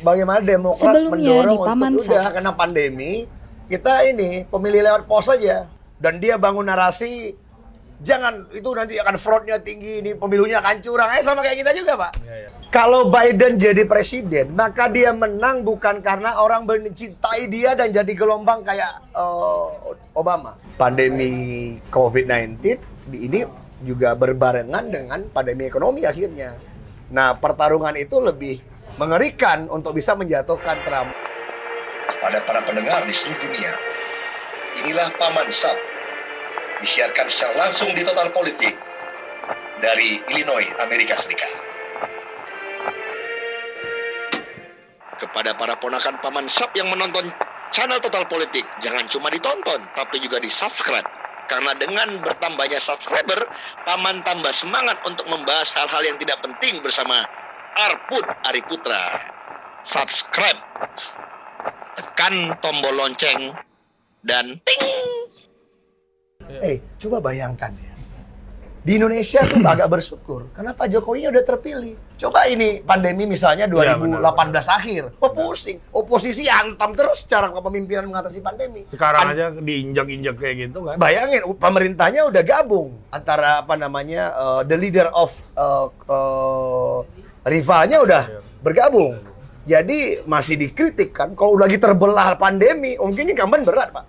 bagaimana Demokrat Sebelumnya mendorong di Paman untuk udah Sam. kena pandemi kita ini pemilih lewat pos aja dan dia bangun narasi jangan itu nanti akan fraudnya tinggi ini pemilunya akan curang eh sama kayak kita juga pak Iya, iya. kalau Biden jadi presiden maka dia menang bukan karena orang mencintai dia dan jadi gelombang kayak eh, Obama pandemi COVID-19 di- ini juga berbarengan dengan pandemi ekonomi akhirnya nah pertarungan itu lebih mengerikan untuk bisa menjatuhkan Trump pada para pendengar di seluruh dunia. Inilah Paman Sab, disiarkan secara langsung di Total Politik dari Illinois, Amerika Serikat. Kepada para ponakan Paman Sab yang menonton channel Total Politik, jangan cuma ditonton, tapi juga di-subscribe. Karena dengan bertambahnya subscriber, Paman tambah semangat untuk membahas hal-hal yang tidak penting bersama Arput Ari Putra. Subscribe tekan tombol lonceng dan ting. Eh, coba bayangkan ya. Di Indonesia tuh agak bersyukur karena Pak Jokowi udah terpilih. Coba ini pandemi misalnya 2018 Iya, benar, akhir. Oh, pusing. Oposisi hantam terus cara kepemimpinan mengatasi pandemi. Sekarang An- aja diinjak-injak kayak gitu kan. Bayangin pemerintahnya udah gabung antara apa namanya uh, the leader of uh, uh, rivalnya udah Iya. bergabung. Jadi masih dikritik kan kalau lagi terbelah pandemi, mungkin incumbent berat, Pak.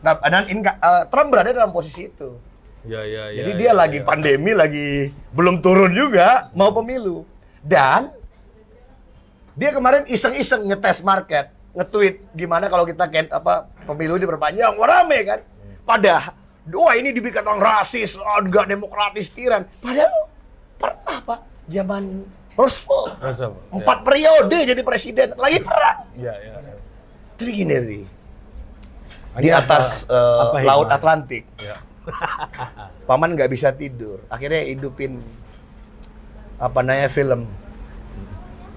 Nah, dan inka- uh, Trump berada dalam posisi itu. Ya, ya, ya. Jadi ya, dia ya, lagi ya. pandemi, lagi belum turun juga, mau pemilu. Dan dia kemarin iseng-iseng ngetes market, nge-tweet gimana kalau kita ken, apa pemilu diperpanjang, wah rame kan. Padahal, wah ini dibikin orang rasis, oh, enggak demokratis, tiran. Padahal pernah pak, zaman Roosevelt. Apa? Empat periode jadi presiden, lagi perang. Ya, ya. ya. Tapi gini, Di apa- atas eh, apa Laut hikmahnya? Atlantik. Ya. Paman nggak bisa tidur. Akhirnya hidupin apa namanya film.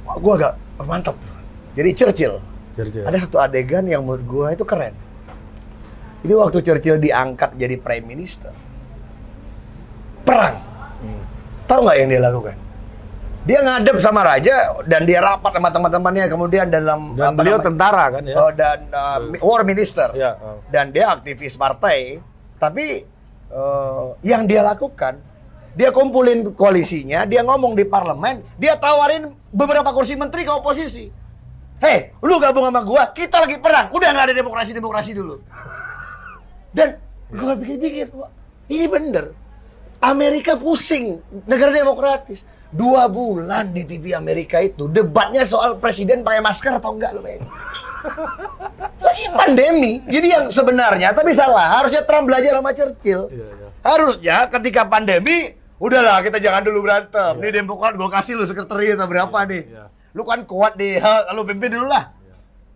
Wah, gua agak mantap. Jadi Churchill. Churchill. Ada satu adegan yang menurut gua itu keren. Jadi waktu Churchill diangkat jadi prime minister, perang. Hmm. Tahu nggak yang dia lakukan? Dia ngadep sama raja dan dia rapat sama teman-temannya kemudian dalam Dan beliau namanya, tentara kan ya? oh, dan uh, war minister Ya. oh. dan dia aktivis partai, tapi eh, yang dia lakukan, dia kumpulin koalisinya, dia ngomong di parlemen, dia tawarin beberapa kursi menteri ke oposisi. Hei, lu gabung sama gua, kita lagi perang, udah nggak ada demokrasi-demokrasi dulu. Dan gua pikir-pikir, ini bener. Amerika pusing, negara demokratis. Dua bulan di TV Amerika itu debatnya soal presiden pakai masker atau enggak lo bayangin. Lagi pandemi. Jadi yang sebenarnya tapi salah. Harusnya Trump belajar sama Churchill. Iya, iya. Harusnya ketika pandemi, udahlah kita jangan dulu berantem. Nih Demokrat gue kasih lu sekretari atau berapa nih. Iya. Lu kan kuat di, ha, lu pimpin dulu lah.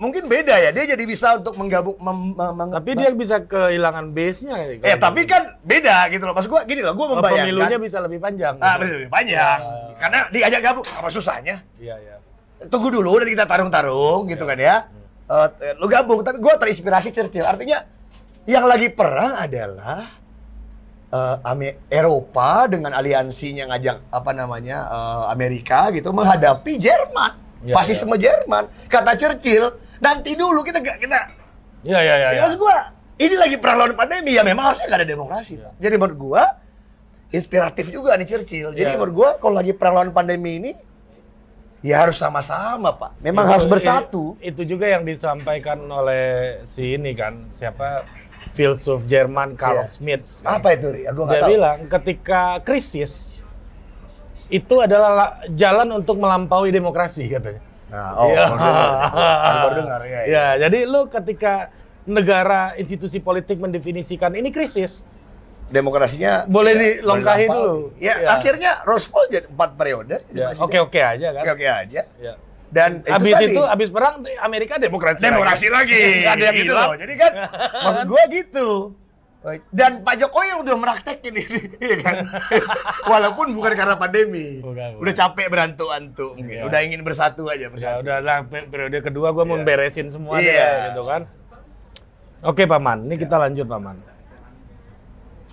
Mungkin beda ya, dia jadi bisa untuk menggabung mem- mem- Tapi dia bisa kehilangan base-nya. kayak Eh gitu. tapi kan beda gitu loh. Mas gua gini loh, gua Oh, membayangkan. pemilunya bisa lebih panjang. Ah, gitu. lebih panjang. Ya. Karena diajak gabung, apa susahnya? Iya, iya. Tunggu dulu nanti kita tarung-tarung gitu kan ya. Eh, lu gabung, tapi gua terinspirasi Churchill. Artinya yang lagi perang adalah eh, Ame- Eropa dengan aliansinya ngajak apa namanya eh, Amerika gitu menghadapi Jerman, Ya, fasisme Jerman. Kata Churchill, nanti dulu kita gak kita Iya, iya, iya. Ya, iya. maksud gua, ini lagi perang lawan pandemi ya memang harusnya gak ada demokrasi. Pak. Jadi menurut gua inspiratif juga nih Churchill. Jadi Iya. menurut gua kalau lagi perang lawan pandemi ini ya harus sama-sama, Pak. Memang Itu- harus bersatu. Itu juga yang disampaikan oleh si ini kan, siapa filsuf Jerman Karl Iya. Schmitt. kan. Apa itu, Ri? Gua Dia tahu. bilang ketika krisis itu adalah la- jalan untuk melampaui demokrasi katanya. Nah, oh, Iya. baru dengar. Baru dengar ya. ya. Ya, jadi lu ketika negara institusi politik mendefinisikan ini krisis, Demokrasinya Boleh ya, dilongkahi dulu. Ya, Iya. akhirnya Roosevelt jadi empat periode. ya, presiden. oke-oke aja kan. Oke-oke aja. Ya. Dan Habis tadi. itu, habis perang Amerika demokrasi. demokrasi lagi. Nggak ada yang gitu hilang. loh. Jadi kan maksud gua gitu. Dan Pak Jokowi udah meraktekin ini, iya kan? Walaupun bukan karena pandemi. Bukan, bukan. Udah capek berantu-antu mungkin. Iya. Udah ingin bersatu aja, Ya bersatu. udah lah pe- periode kedua gue mau Iya. beresin semua Iya. deh gitu kan. Oke Paman, ini kita lanjut Paman.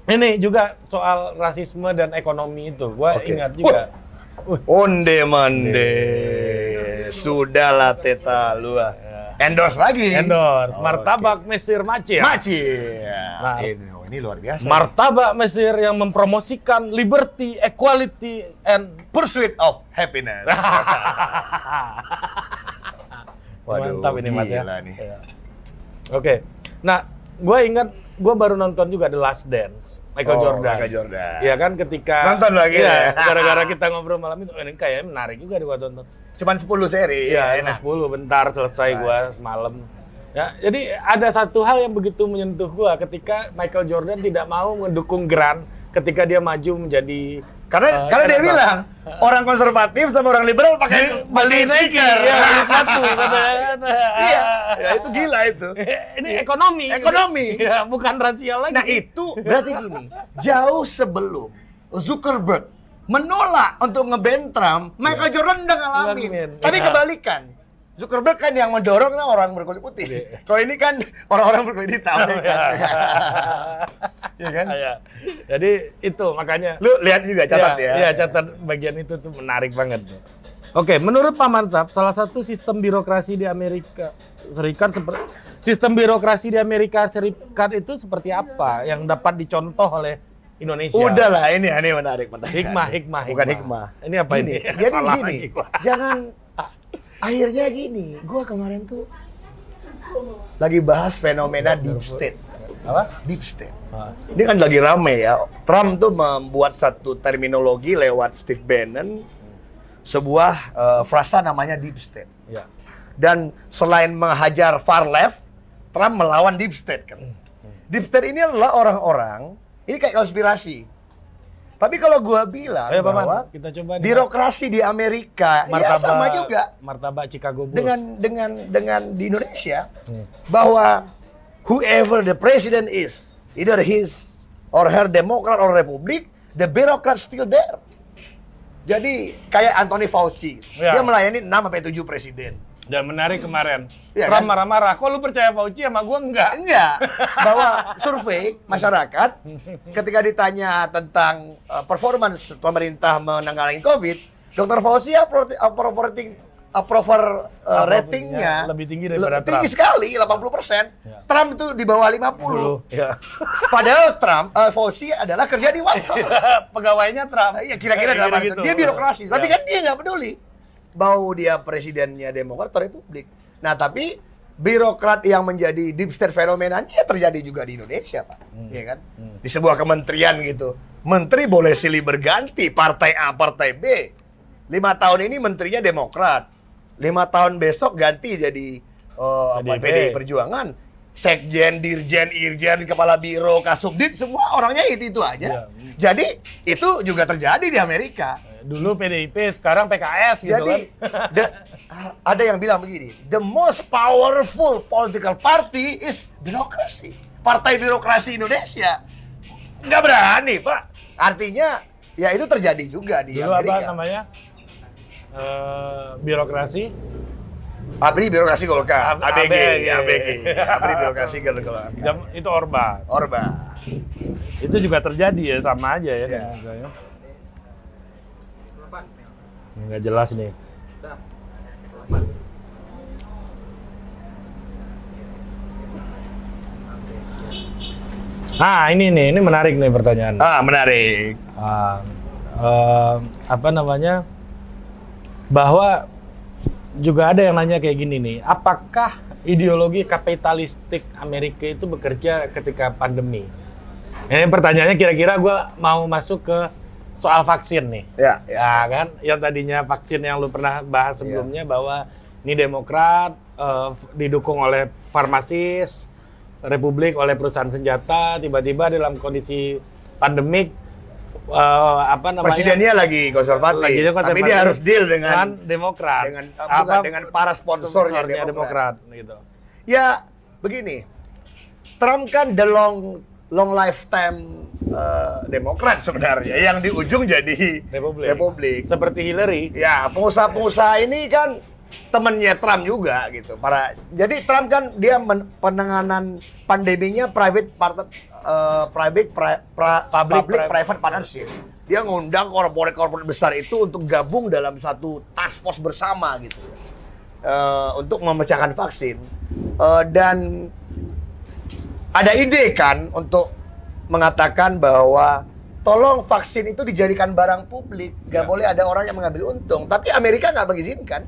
Ini juga soal rasisme dan ekonomi itu, gue Oke. ingat juga. Onde mande. sudahlah Teta lu. Endorse lagi. Endorse Oke. martabak Mesir Macir. Maci. Nah. ini, oh, ini luar biasa. Martabak Mesir yang mempromosikan liberty, equality, and Pursuit of happiness. Waduh, mantap ini mas ya. nih. Iya. Oke, nah gue ingat gue baru nonton juga The Last Dance Michael Oh, Jordan. Michael Jordan. Iya kan ketika Nonton lagi ya? gara-gara kita ngobrol malam itu, ini kayaknya menarik juga gue tonton. Cuman 10 seri. Iya, enak. enak. 10 bentar selesai gue semalam. Ya, jadi ada satu hal yang begitu menyentuh gue ketika Michael Jordan tidak mau mendukung Grant ketika dia maju menjadi Karena eh, karena dia bilang orang konservatif sama orang liberal pakai beli sneaker. ya, kan. Iya, ya itu gila itu. Ini ekonomi. Ekonomi. Ya, bukan rasial lagi. Nah itu berarti gini, jauh sebelum Zuckerberg menolak untuk ngeband Trump, Michael Jordan udah ngalamin. Ngalamin, Tapi iya. kebalikan. Zuckerberg kan yang mendorong kan orang berkulit putih. Iya. Kalau ini kan orang-orang berkulit hitam. ya kan? Iya. Jadi itu makanya Lu lihat juga catat Iya, ya. Iya, catat bagian itu tuh menarik banget. Oke, menurut Pak Mansap, salah satu sistem birokrasi di Amerika Serikat seperti sistem birokrasi di Amerika Serikat itu seperti apa yang dapat dicontoh oleh Indonesia? Udahlah ini ini menarik pertanyaan. Hikmah, hikmah, Bukan hikmah. hikmah. Ini apa Gini, ini? Jadi Salah gini, lagi jangan akhirnya gini. Gua kemarin tuh lagi bahas fenomena deep state. Apa? Deep state. Ah, Ini kan lagi rame ya. Trump tuh membuat satu terminologi lewat Steve Bannon sebuah eh, frasa namanya deep state. ya. Dan selain menghajar far left, Trump melawan deep state kan. Deep state ini adalah orang-orang ini kayak konspirasi. Tapi kalau gua bilang Ayo, Paman, bahwa kita coba nih, birokrasi di Amerika ya sama juga Martabak Chicago Bulls. dengan dengan dengan di Indonesia Hmm. bahwa whoever the president is, either his or her Democrat or Republic, the bureaucrat still there. Jadi kayak Anthony Fauci, Ya. dia melayani 6 sampai 7 presiden. Dan menarik kemarin. Iya, Trump kan? marah-marah. Kok lu percaya Fauci sama gua enggak? Enggak, bahwa survei masyarakat ketika ditanya tentang uh, performance pemerintah menangani COVID, Dr. Fauci approval uh, ratingnya lebih tinggi daripada le- tinggi Trump. sekali 80 persen. Ya. Trump itu di bawah 50. Ya. Padahal Trump, uh, Fauci adalah kerja di White House. Pegawainya Trump. Iya kira-kira dalam gitu-gitu. itu. Dia birokrasi, tapi Ya. kan dia nggak peduli. Bau dia presidennya Demokrat atau Republik. Nah tapi birokrat yang menjadi deep state fenomena ini ya terjadi juga di Indonesia, Pak. Iya kan? Hmm. Di sebuah kementerian gitu. Menteri boleh silih berganti, partai A, partai B. Lima tahun ini menterinya Demokrat. Lima tahun besok ganti jadi eh, apa, PDIP. PDI Perjuangan. Sekjen, Dirjen, Irjen, Kepala Biro, Kasubdit, semua orangnya itu-itu aja. Iya. Jadi itu juga terjadi di Amerika. Dulu PDIP, sekarang PKS gitu Jadi kan. the- ada yang bilang begini, the most powerful political party is birokrasi. Partai birokrasi Indonesia nggak berani, Pak. Artinya ya itu terjadi juga di Dulu apa Amerika. namanya? Eh, birokrasi. ABRI birokrasi Golkar, ABG, ABG. ABG, ABRI birokrasi Golkar. Itu Orba. Orba. Itu juga terjadi ya, sama aja ya. Iya. Nggak jelas nih. Ah ini nih, ini menarik nih pertanyaan. Ah, menarik. Ah, eh, apa namanya? Bahwa juga ada yang nanya kayak gini nih, apakah ideologi kapitalistik Amerika itu bekerja ketika pandemi? Ini pertanyaannya kira-kira gue mau masuk ke soal vaksin nih. Ya, ya. Ya kan, yang tadinya vaksin yang lu pernah bahas sebelumnya bahwa ini Demokrat eh, f- didukung oleh farmasis, Republik oleh perusahaan senjata, tiba-tiba dalam kondisi pandemik eh, apa namanya? Presidennya lagi konservatif, lagi juga tapi konservatif dia harus deal dengan dengan Demokrat. dengan bukan, dengan para sponsornya sponsornya Demokrat. Demokrat gitu. Ya, begini. Trump kan the long long lifetime eh, Demokrat sebenarnya, yang di ujung jadi Republik. Republik. Seperti Hillary. Ya, pengusaha-pengusaha ini kan temennya Trump juga gitu. Para jadi Trump kan dia men- penanganan pandeminya private part eh, private pri- pra- Public public, private. private partnership. Dia ngundang korporat-korporat besar itu untuk gabung dalam satu task force bersama gitu. eh, untuk memecahkan vaksin Eh, dan ada ide kan untuk mengatakan bahwa tolong vaksin itu dijadikan barang publik, nggak Ya. boleh ada orang yang mengambil untung. Tapi Amerika nggak mengizinkan.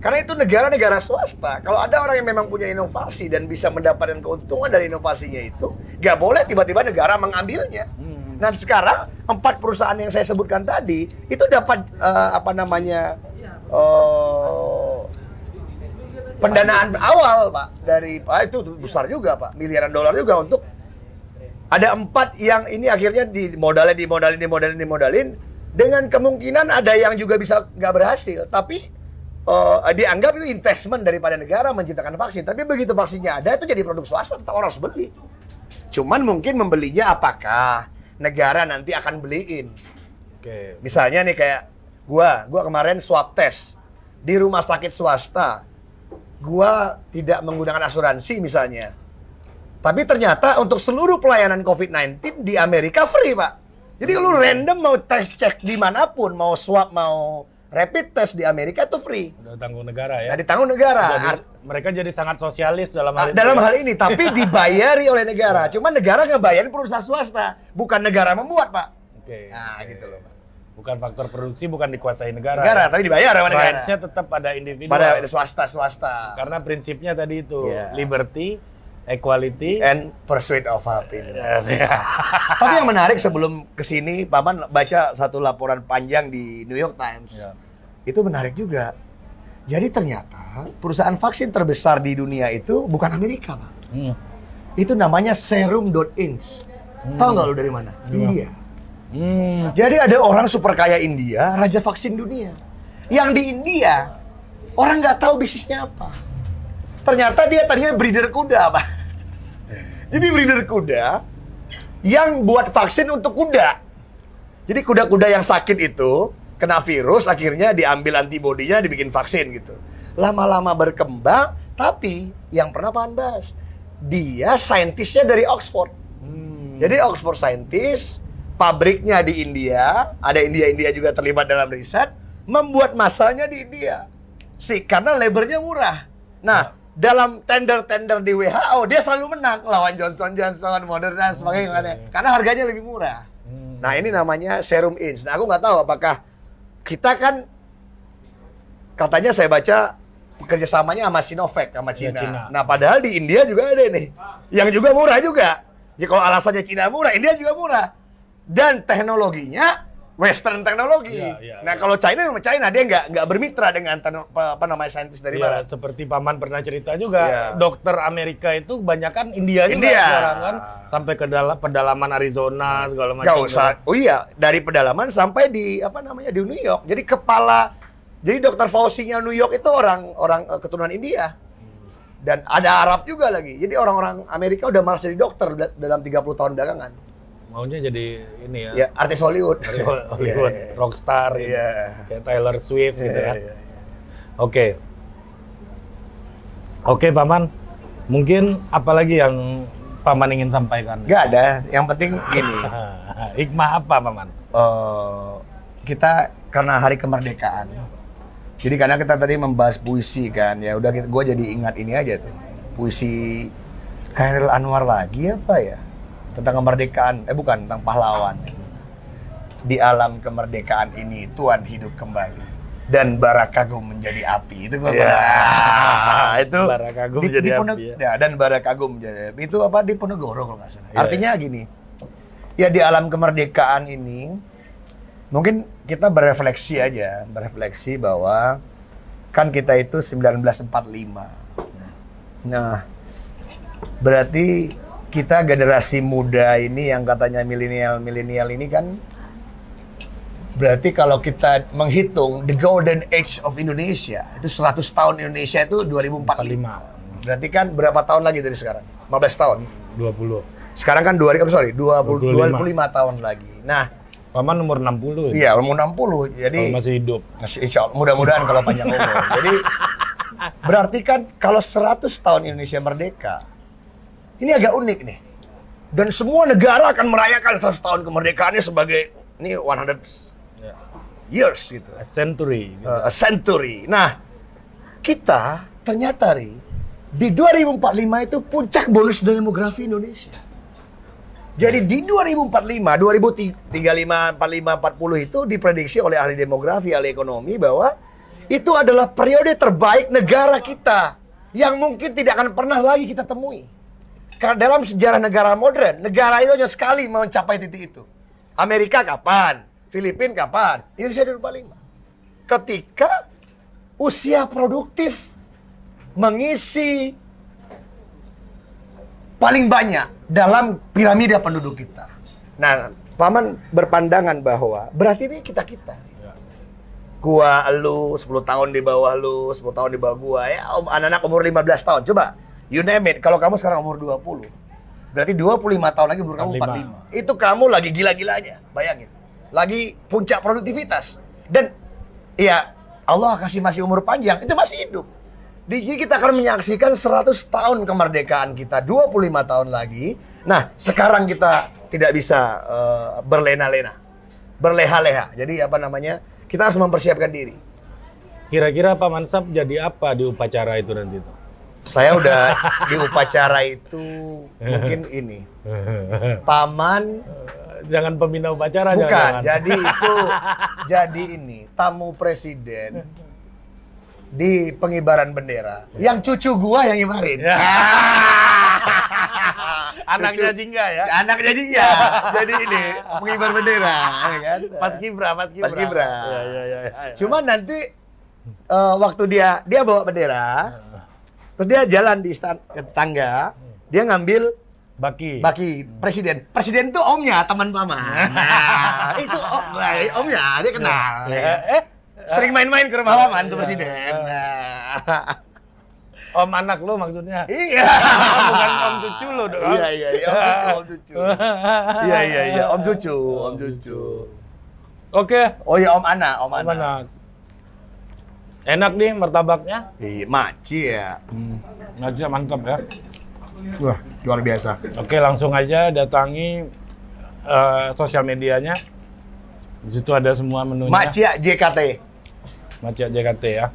Karena itu negara-negara swasta. Kalau ada orang yang memang punya inovasi dan bisa mendapatkan keuntungan dari inovasinya itu, nggak boleh tiba-tiba negara mengambilnya. Hmm. Nah sekarang empat perusahaan yang saya sebutkan tadi itu dapat eh, apa namanya eh, pendanaan awal pak dari pak itu besar juga pak. Miliaran dolar juga untuk ada empat yang ini akhirnya dimodalin dimodalin dimodalin dimodalin dengan kemungkinan ada yang juga bisa nggak berhasil. Tapi eh, dianggap itu investment daripada negara menciptakan vaksin. Tapi begitu vaksinnya ada itu jadi produk swasta tetap orang harus beli. Cuman mungkin membelinya apakah negara nanti akan beliin? Oke. Misalnya nih kayak gua, gua kemarin swab test di rumah sakit swasta. Gua tidak menggunakan asuransi misalnya. Tapi ternyata untuk seluruh pelayanan COVID-19 di Amerika free, Pak. Jadi kalau random mau tes cek di mana pun, mau swab, mau rapid test di Amerika itu free. Udah tanggung negara ya. Nah, ditanggung negara. Jadi, Art- mereka jadi sangat sosialis dalam Ah, hal itu. dalam ya. hal ini, tapi dibayari oleh negara. Cuma negara ngebayarin perusahaan swasta, bukan negara membuat, Pak. Oke. Nah, oke. gitu loh, Pak. Bukan faktor produksi, bukan dikuasai negara. Negara, tapi dibayar sama negara. Rights-nya tetap pada individu. Pada swasta-swasta. Karena prinsipnya tadi itu Iya. liberty, equality, and pursuit of happiness. Yes, ya. Tapi yang menarik sebelum ke sini, Paman baca satu laporan panjang di New York Times. Ya. Itu menarik juga. Jadi ternyata perusahaan vaksin terbesar di dunia itu bukan Amerika, Pak. Hmm. Itu namanya Serum.Inc. Tahu nggak lu dari mana? India. Hmm. Jadi ada orang super kaya India, raja vaksin dunia. Yang di India, orang nggak tahu bisnisnya apa. Ternyata dia tadinya breeder kuda, Pak. Jadi breeder kuda yang buat vaksin untuk kuda. Jadi kuda-kuda yang sakit itu kena virus, akhirnya diambil antibodinya, dibikin vaksin gitu. Lama-lama berkembang, tapi yang pernah Pak bahas, dia saintisnya dari Oxford. Hmm. Jadi Oxford Scientist, pabriknya di India, ada India-India juga terlibat dalam riset, membuat masalnya di India. Sih, karena labornya murah. Nah, dalam tender-tender di WHO, dia selalu menang lawan Johnson Johnson, Moderna, dan sebagainya. Karena harganya lebih murah. Hmm. Nah, ini namanya Serum Inch. Nah, aku nggak tahu apakah kita kan katanya saya baca kerjasamanya sama Sinovac sama Ya, Cina. Cina. Nah, padahal di India juga ada nih, yang juga murah juga. Ya kalau alasannya Cina murah, India juga murah. Dan teknologinya Western teknologi. Iya, iya, nah, iya. kalau China memang China dia nggak nggak bermitra dengan apa, namanya saintis dari Ya, barat. seperti paman pernah cerita juga, Iya. dokter Amerika itu kebanyakan India juga India. sekarang kan, sampai ke dalam pedalaman Arizona segala macam. Gak usah. Oh iya, dari pedalaman sampai di apa namanya di New York. Jadi kepala, jadi dokter Fauci-nya New York itu orang orang eh, keturunan India. Dan ada Arab juga lagi. Jadi orang-orang Amerika udah malas jadi dokter da- dalam 30 tahun belakangan. Maunya jadi ini ya, Ya, artis Hollywood. Hollywood, Hollywood, Iya. rockstar, gitu. Kayak Taylor Swift gitu Iya, kan. iya, iya. Oke. Oke, Paman. Mungkin apalagi yang Paman ingin sampaikan? Nggak ada. Yang penting gini. Hikmah apa, Paman? eh, kita karena hari kemerdekaan. Jadi karena kita tadi membahas puisi kan, ya udah gue jadi ingat ini aja tuh. Puisi Khairil Anwar lagi apa ya? Tentang kemerdekaan, eh bukan, tentang pahlawan. Di alam kemerdekaan ini Tuhan hidup kembali dan bara kagum menjadi api. Itu gue Ya. pernah. itu Bara kagum di, jadi di api, ya. ya, dan bara kagum menjadi api. Itu apa di Ponegoro kalau nggak salah. Iya, Artinya gini, ya di alam kemerdekaan ini mungkin kita berefleksi aja, berefleksi bahwa kan kita itu 1945. Nah, berarti kita generasi muda ini yang katanya milenial-milenial ini kan berarti kalau kita menghitung the golden age of Indonesia itu 100 tahun Indonesia itu 2045. Berarti kan berapa tahun lagi dari sekarang? 15 tahun. 20. Sekarang kan 2000 oh, sorry, 20, 25. 25 tahun lagi. Nah, Paman umur 60 ya? iya umur 60. Jadi Kalau masih hidup. Masih- Insya Allah, mudah-mudahan kalau panjang umur. Jadi berarti kan kalau 100 tahun Indonesia merdeka, ini agak unik nih. Dan semua negara akan merayakan 100 tahun kemerdekaannya sebagai ini 100 Ya. years gitu. A century. gitu. Uh, a century. Nah, kita ternyata Ri, di 2045 itu puncak bonus demografi Indonesia. Jadi di 2045, 2035, 45, 40 itu diprediksi oleh ahli demografi, ahli ekonomi bahwa itu adalah periode terbaik negara kita yang mungkin tidak akan pernah lagi kita temui. Karena dalam sejarah negara modern, negara itu hanya sekali mencapai titik itu. Amerika kapan? Filipina kapan? Indonesia 2045. Ketika usia produktif mengisi paling banyak dalam piramida penduduk kita. Nah, paman berpandangan bahwa berarti ini kita-kita. Gua, lu, 10 tahun di bawah lu, 10 tahun di bawah gua. Ya, anak-anak umur 15 tahun. Coba, you name it. Kalau kamu sekarang umur 20, berarti 25 tahun lagi umur kamu 45. 45. Itu kamu lagi gila-gilanya, bayangin. Lagi puncak produktivitas. Dan ya Allah kasih masih umur panjang, itu masih hidup. Di- Jadi kita akan menyaksikan 100 tahun kemerdekaan kita, 25 tahun lagi. Nah, sekarang kita tidak bisa eh, berlena-lena, berleha-leha. Jadi apa namanya? Kita harus mempersiapkan diri. Kira-kira Pak Mansap jadi apa di upacara itu nanti tuh? Saya udah di upacara itu mungkin ini. Paman Jangan pembina upacara bukan, jangan. jadi itu jadi ini tamu presiden di pengibaran bendera. Yang cucu gua yang ngibarin. Ya. Anaknya Jingga ya. Anaknya Jingga. jadi ini pengibar bendera, ya kan? Mas Kibra, Mas Kibra. Mas Kibra. Ya, ya, ya, ya, ya. Cuma nanti eh, waktu dia dia bawa bendera, terus dia jalan di stan- ke tangga, dia ngambil Baki. baki presiden. Presiden itu omnya teman paman. Nah, itu om, nah, omnya dia kenal. Ya. ya. Eh, Sering main-main ke rumah paman tuh Ya. presiden. Nah. om anak lu maksudnya. Iya. Bukan om cucu lu dong. Iya iya iya om cucu om cucu. Iya iya iya om cucu om cucu. Oke, Oh iya om Ana om om Ana. anak. Enak nih martabaknya. Iya maci ya. Hmm, ngaji mantap ya. Wah luar biasa. Oke, langsung aja datangi eh, sosial medianya. Di situ ada semua menunya. Macia JKT. Macia JKT ya.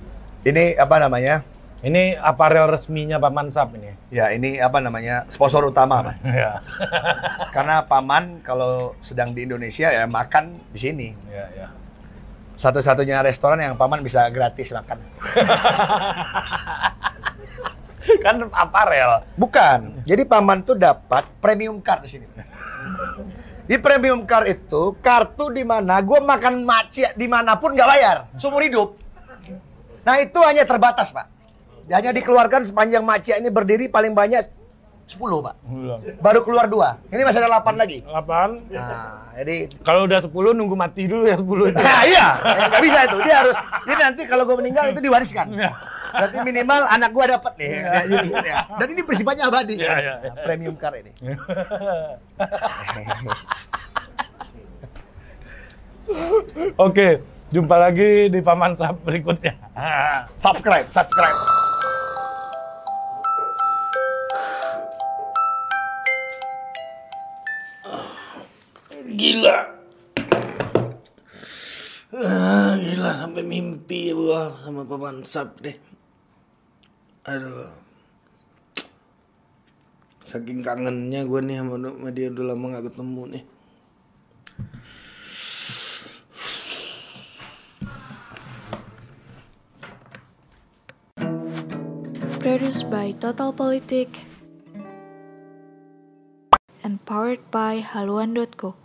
Ini apa namanya? Ini aparel resminya Pak Mansap ini. Ya ini apa namanya sponsor utama Pak. ya. Karena paman kalau sedang di Indonesia ya makan di sini. ya, ya. Satu-satunya restoran yang paman bisa gratis makan. kan aparel. Bukan. Jadi paman tuh dapat premium card di sini. Di premium card itu kartu di mana gue makan maci di mana pun nggak bayar seumur hidup. Nah itu hanya terbatas pak. Hanya dikeluarkan sepanjang maci ini berdiri paling banyak 10 pak. Belum. Baru keluar dua. Ini masih ada 8 lagi. 8. Nah jadi Kalau udah 10 nunggu mati dulu ya 10 itu. Nah iya, ya, nggak bisa itu. Dia harus. Jadi nanti kalau gue meninggal itu diwariskan. Berarti minimal anak gue dapat nih. Ya, jadi, ya. Dan ini bersifatnya abadi. Iya, kan? iya, iya. Premium car ini. Oke, jumpa lagi di Paman Sap berikutnya. subscribe, subscribe. Gila. Ah, gila sampai mimpi gua sama Paman Sap deh. Aduh. Saking kangennya gue nih sama, sama dia udah lama gak ketemu nih. Produced by Total Politik and powered by haluan.co.